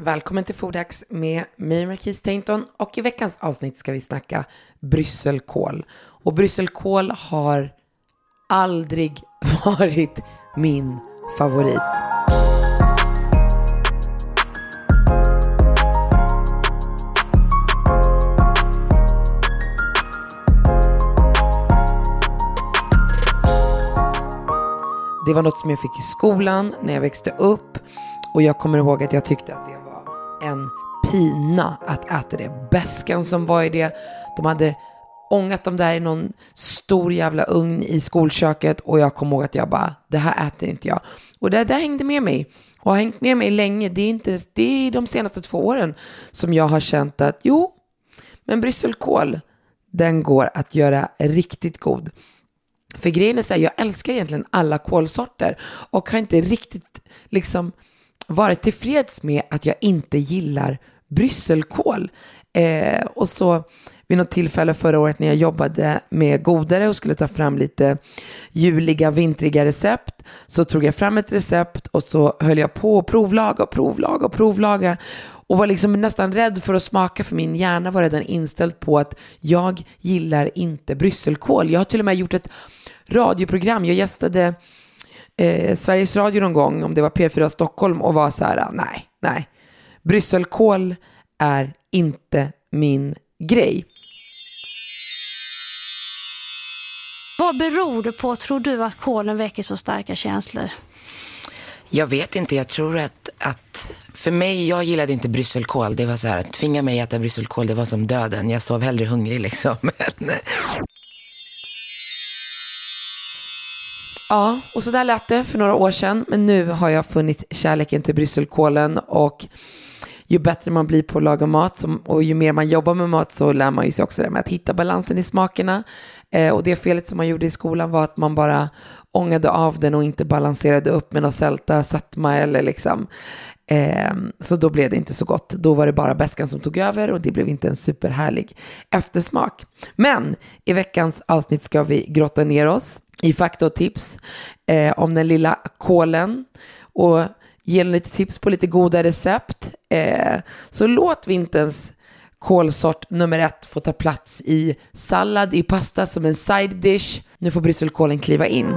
Välkommen till Fodax med mig Marquise Tainton och i veckans avsnitt ska vi snacka brysselkål. Och brysselkål har aldrig varit min favorit. Det var något som jag fick i skolan när jag växte upp och jag kommer ihåg att jag tyckte att det var en pina att äta det. Bäskan som var i det, de hade ångat dem där i någon stor jävla ugn i skolköket och jag kommer ihåg att jag bara, det här äter inte jag. Och det där hängde med mig och har hängt med mig länge. Det är, inte, det är de senaste två åren som jag har känt att jo, men brysselkål, den går att göra riktigt god. För grejen är så här, jag älskar egentligen alla kålsorter och har inte riktigt liksom varit tillfreds med att jag inte gillar brysselkål. Eh, och så vid något tillfälle förra året när jag jobbade med godare och skulle ta fram lite juliga, vintriga recept så tog jag fram ett recept och så höll jag på att provlaga och provlaga och provlaga och var liksom nästan rädd för att smaka för min hjärna var redan inställd på att jag gillar inte brysselkål. Jag har till och med gjort ett radioprogram. Jag gästade eh, Sveriges Radio någon gång, om det var P4 Stockholm, och var så här, nej, nej, brysselkål är inte min grej. Vad beror det på, tror du, att kolen väcker så starka känslor? Jag vet inte, jag tror att, att för mig, jag gillade inte brysselkål. Det var så här, att tvinga mig att äta brysselkål, det var som döden. Jag sov hellre hungrig liksom. Ja, och så där lät det för några år sedan. Men nu har jag funnit kärleken till brysselkålen och ju bättre man blir på att laga mat och ju mer man jobbar med mat så lär man ju sig också det med att hitta balansen i smakerna. Eh, och det felet som man gjorde i skolan var att man bara ångade av den och inte balanserade upp med någon sälta, sötma eller liksom. Eh, så då blev det inte så gott. Då var det bara bäskan som tog över och det blev inte en superhärlig eftersmak. Men i veckans avsnitt ska vi grotta ner oss i fakta och tips eh, om den lilla kålen och ge lite tips på lite goda recept. Eh, så låt vinterns kålsort nummer ett få ta plats i sallad, i pasta som en side dish. Nu får brysselkålen kliva in.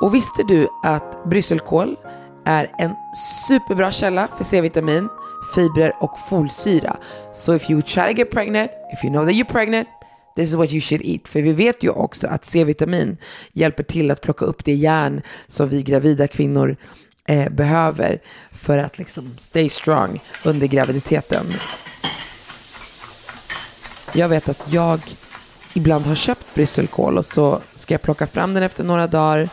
Och visste du att brysselkål är en superbra källa för C-vitamin, fibrer och folsyra? Så if you try to get pregnant, if you know that you're pregnant, this is what you should eat. För vi vet ju också att C-vitamin hjälper till att plocka upp det järn som vi gravida kvinnor eh, behöver för att liksom stay strong under graviditeten. Jag vet att jag ibland har köpt brysselkål och så ska jag plocka fram den efter några dagar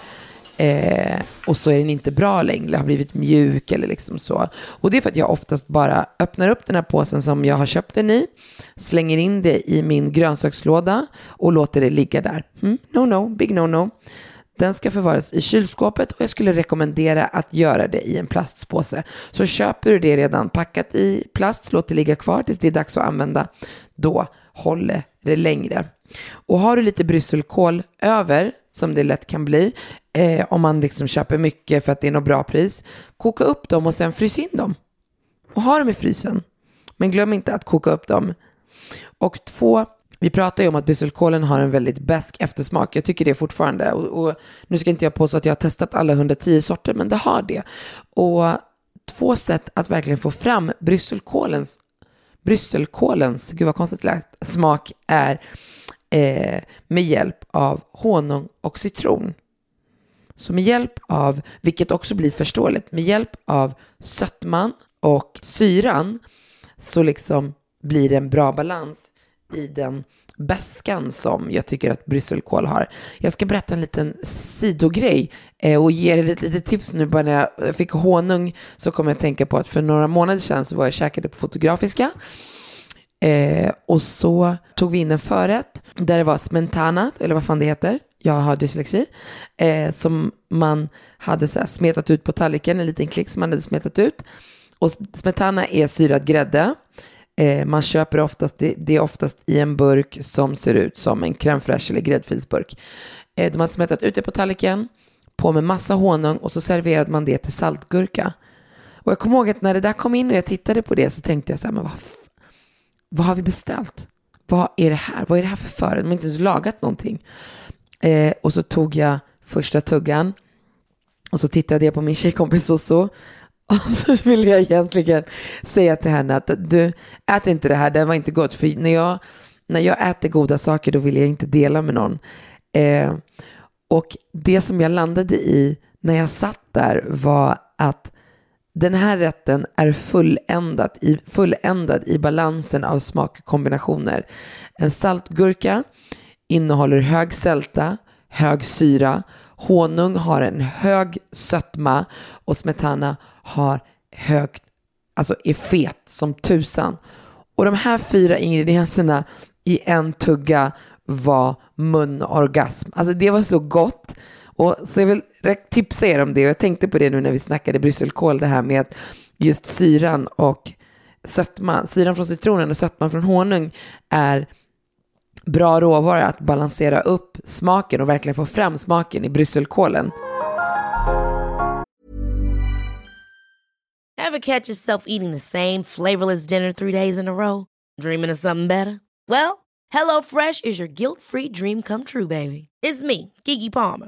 eh, och så är den inte bra längre, har blivit mjuk eller liksom så. Och det är för att jag oftast bara öppnar upp den här påsen som jag har köpt den i, slänger in det i min grönsakslåda och låter det ligga där. Mm, no, no, big no, no. Den ska förvaras i kylskåpet och jag skulle rekommendera att göra det i en plastpåse. Så köper du det redan packat i plast, låt det ligga kvar tills det är dags att använda. Då håller det längre. Och har du lite brysselkål över, som det lätt kan bli, eh, om man liksom köper mycket för att det är något bra pris, koka upp dem och sen frys in dem. Och ha dem i frysen. Men glöm inte att koka upp dem. Och två, vi pratar ju om att brysselkålen har en väldigt besk eftersmak. Jag tycker det fortfarande. Och, och nu ska inte jag påstå att jag har testat alla 110 sorter, men det har det. Och två sätt att verkligen få fram brysselkålens, brysselkålens, gud vad konstigt det lät, smak är eh, med hjälp av honung och citron. Så med hjälp av, vilket också blir förståeligt, med hjälp av sötman och syran så liksom blir det en bra balans i den bäskan som jag tycker att brysselkål har. Jag ska berätta en liten sidogrej eh, och ge er lite, lite tips nu. Bara när jag fick honung så kom jag att tänka på att för några månader sedan så var jag käkade på Fotografiska Eh, och så tog vi in en förrätt där det var smentana, eller vad fan det heter, jag har dyslexi, eh, som man hade så här smetat ut på tallriken, en liten klick som man hade smetat ut. Och smetana är syrad grädde. Eh, man köper oftast, det, det, är oftast i en burk som ser ut som en crème fraîche eller gräddfilsburk. Eh, de har smetat ut det på tallriken, på med massa honung och så serverade man det till saltgurka. Och jag kommer ihåg att när det där kom in och jag tittade på det så tänkte jag så här, men vad vad har vi beställt? Vad är det här? Vad är det här för förrätt? De har inte ens lagat någonting. Eh, och så tog jag första tuggan och så tittade jag på min tjejkompis och så och så ville jag egentligen säga till henne att du, ät inte det här, det var inte gott. För när jag, när jag äter goda saker då vill jag inte dela med någon. Eh, och det som jag landade i när jag satt där var att den här rätten är fulländad i, fulländad i balansen av smakkombinationer. En saltgurka innehåller hög sälta, hög syra, honung har en hög sötma och smetana har högt, alltså är fet som tusan. Och de här fyra ingredienserna i en tugga var munorgasm. Alltså det var så gott. Och så jag vill tipsa er om det och jag tänkte på det nu när vi snackade brysselkål, det här med att just syran och sötman, syran från citronen och sötman från honung är bra råvara att balansera upp smaken och verkligen få fram smaken i brysselkålen. Have catch yourself eating the same flavorless dinner three days in a row? Dreaming of something better? Well, hello fresh is your guilt free dream come true baby. It's me, Gigi Palmer.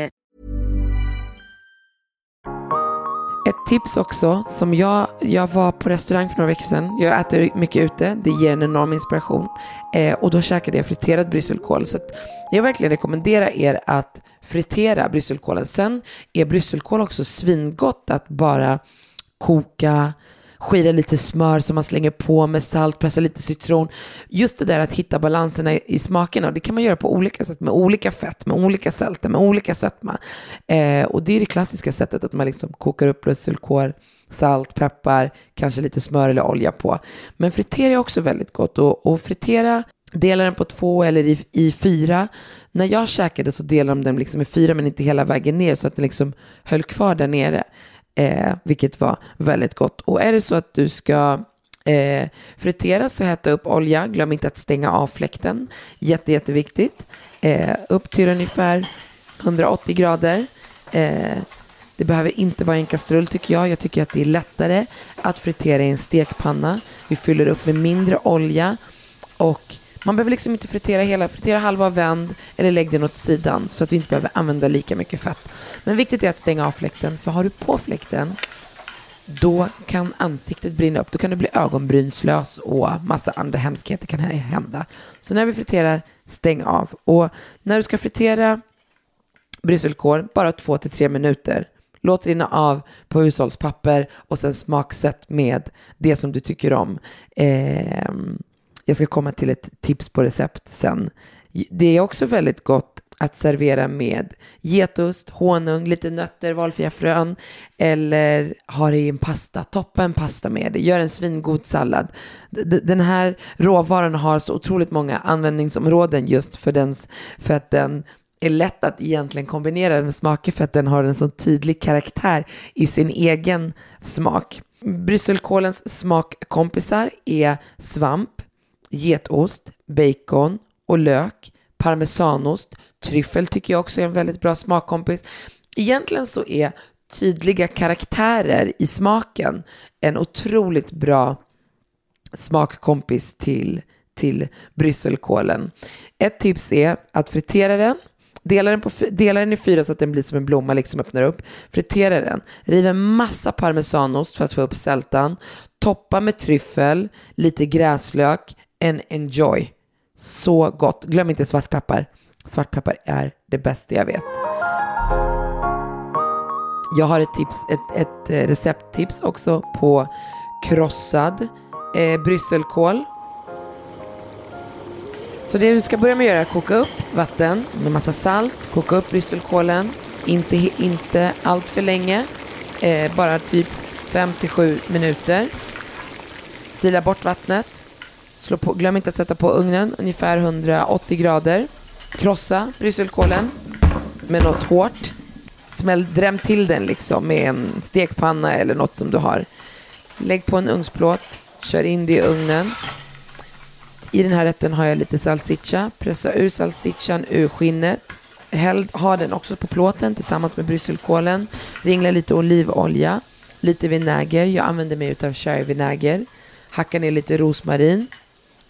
Tips också, som jag, jag var på restaurang för några veckor sedan. Jag äter mycket ute, det ger en enorm inspiration. Eh, och då käkade jag friterad brysselkål. Så jag verkligen rekommenderar er att fritera brysselkålen. Sen är brysselkål också svingott att bara koka, skira lite smör som man slänger på med salt, pressa lite citron. Just det där att hitta balanserna i, smakerna, och det kan man göra på olika sätt, med olika fett, med olika sälter, med olika sötma. Eh, och det är det klassiska sättet att man liksom kokar upp brysselkål, salt, peppar, kanske lite smör eller olja på. Men fritera är också väldigt gott och, och fritera Delar den på två eller i, i fyra. När jag käkade så delade de den liksom i fyra men inte hela vägen ner så att den liksom höll kvar där nere eh, vilket var väldigt gott. Och är det så att du ska eh, fritera så hetta upp olja, glöm inte att stänga av fläkten, jätte, jätteviktigt. Eh, upp till ungefär 180 grader. Eh, det behöver inte vara en kastrull tycker jag. Jag tycker att det är lättare att fritera i en stekpanna. Vi fyller upp med mindre olja och man behöver liksom inte fritera hela, fritera halva vänd eller lägg den åt sidan så att du inte behöver använda lika mycket fett. Men viktigt är att stänga av fläkten, för har du på fläkten då kan ansiktet brinna upp. Då kan du bli ögonbrynslös och massa andra hemskheter kan hända. Så när vi friterar, stäng av. Och när du ska fritera brysselkål, bara två till tre minuter. Låt rinna av på hushållspapper och sen smaksätt med det som du tycker om. Eh, jag ska komma till ett tips på recept sen. Det är också väldigt gott att servera med getost, honung, lite nötter, valfria frön eller ha det i en pasta. Toppa en pasta med det. Gör en svingod sallad. Den här råvaran har så otroligt många användningsområden just för, dens, för att den är lätt att egentligen kombinera med smaker för att den har en så tydlig karaktär i sin egen smak. Brysselkålens smakkompisar är svamp, getost, bacon och lök, parmesanost, tryffel tycker jag också är en väldigt bra smakkompis. Egentligen så är tydliga karaktärer i smaken en otroligt bra smakkompis till, till brysselkålen. Ett tips är att fritera den Dela den, på, dela den i fyra så att den blir som en blomma, liksom öppnar upp. Fritera den. Riv en massa parmesanost för att få upp sältan. Toppa med tryffel, lite gräslök, and enjoy. Så gott. Glöm inte svartpeppar. Svartpeppar är det bästa jag vet. Jag har ett, tips, ett, ett eh, recepttips också på krossad eh, brysselkål. Så det du ska börja med att göra är att koka upp vatten med massa salt, koka upp brysselkålen, inte, inte allt för länge, eh, bara typ 5-7 minuter. Sila bort vattnet, Slå på, glöm inte att sätta på ugnen, ungefär 180 grader. Krossa brysselkålen med något hårt. Smäll, dräm till den liksom med en stekpanna eller något som du har. Lägg på en ugnsplåt, kör in det i ugnen. I den här rätten har jag lite salsiccia. Pressa ur salsiccian ur skinnet. Häll, ha den också på plåten tillsammans med brysselkålen. Ringla lite olivolja, lite vinäger. Jag använder mig av sherryvinäger. Hacka ner lite rosmarin.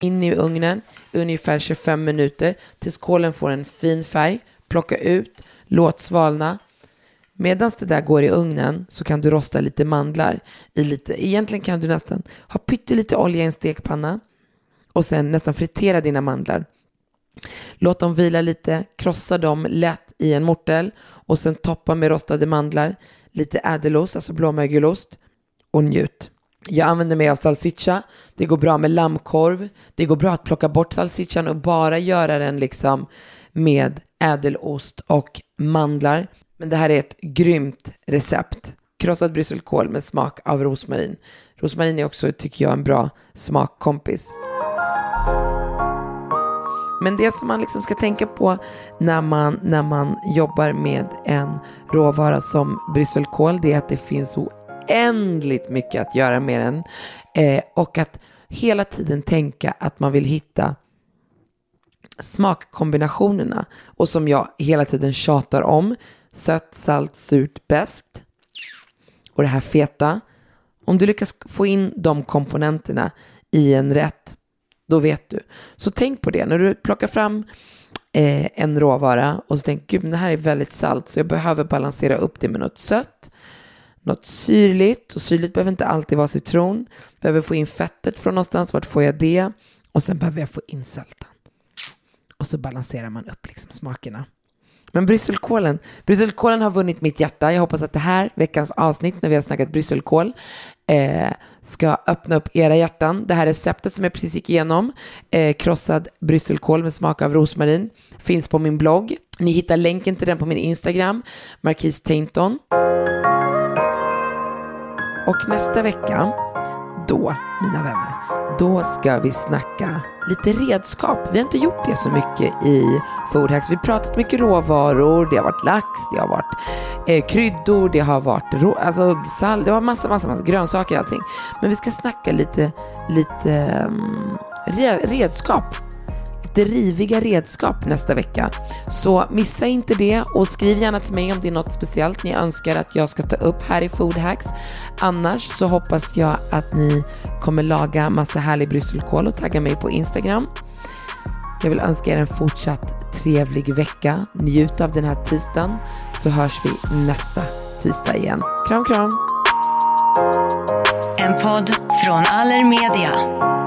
In i ugnen ungefär 25 minuter tills kålen får en fin färg. Plocka ut, låt svalna. Medan det där går i ugnen så kan du rosta lite mandlar. I lite, egentligen kan du nästan ha pyttelite olja i en stekpanna och sen nästan fritera dina mandlar. Låt dem vila lite, krossa dem lätt i en mortel och sen toppa med rostade mandlar, lite ädelost, alltså blåmögelost och njut. Jag använder mig av salsiccia. Det går bra med lammkorv. Det går bra att plocka bort salsiccian och bara göra den liksom med ädelost och mandlar. Men det här är ett grymt recept. Krossad brysselkål med smak av rosmarin. Rosmarin är också, tycker jag, en bra smakkompis. Men det som man liksom ska tänka på när man, när man jobbar med en råvara som brysselkål, det är att det finns oändligt mycket att göra med den. Eh, och att hela tiden tänka att man vill hitta smakkombinationerna. Och som jag hela tiden tjatar om. Sött, salt, surt, beskt. Och det här feta. Om du lyckas få in de komponenterna i en rätt, då vet du. Så tänk på det när du plockar fram eh, en råvara och så tänker gud, det här är väldigt salt så jag behöver balansera upp det med något sött något syrligt och syrligt behöver inte alltid vara citron. Behöver få in fettet från någonstans, vart får jag det? Och sen behöver jag få in sältan. Och så balanserar man upp liksom smakerna. Men brysselkålen, brysselkålen har vunnit mitt hjärta. Jag hoppas att det här veckans avsnitt när vi har snackat brysselkål eh, ska öppna upp era hjärtan. Det här receptet som jag precis gick igenom, eh, krossad brysselkål med smak av rosmarin, finns på min blogg. Ni hittar länken till den på min Instagram, Marquis Tainton. Och nästa vecka, då, mina vänner, då ska vi snacka lite redskap. Vi har inte gjort det så mycket i FoodHacks. Vi har pratat mycket råvaror, det har varit lax, det har varit eh, kryddor, det har varit rå, alltså, salt, det har massa, massa, massa grönsaker och allting. Men vi ska snacka lite, lite um, redskap driviga redskap nästa vecka. Så missa inte det och skriv gärna till mig om det är något speciellt ni önskar att jag ska ta upp här i Food Hacks. Annars så hoppas jag att ni kommer laga massa härlig brysselkål och tagga mig på Instagram. Jag vill önska er en fortsatt trevlig vecka. Njut av den här tisdagen så hörs vi nästa tisdag igen. Kram kram! En podd från Allermedia.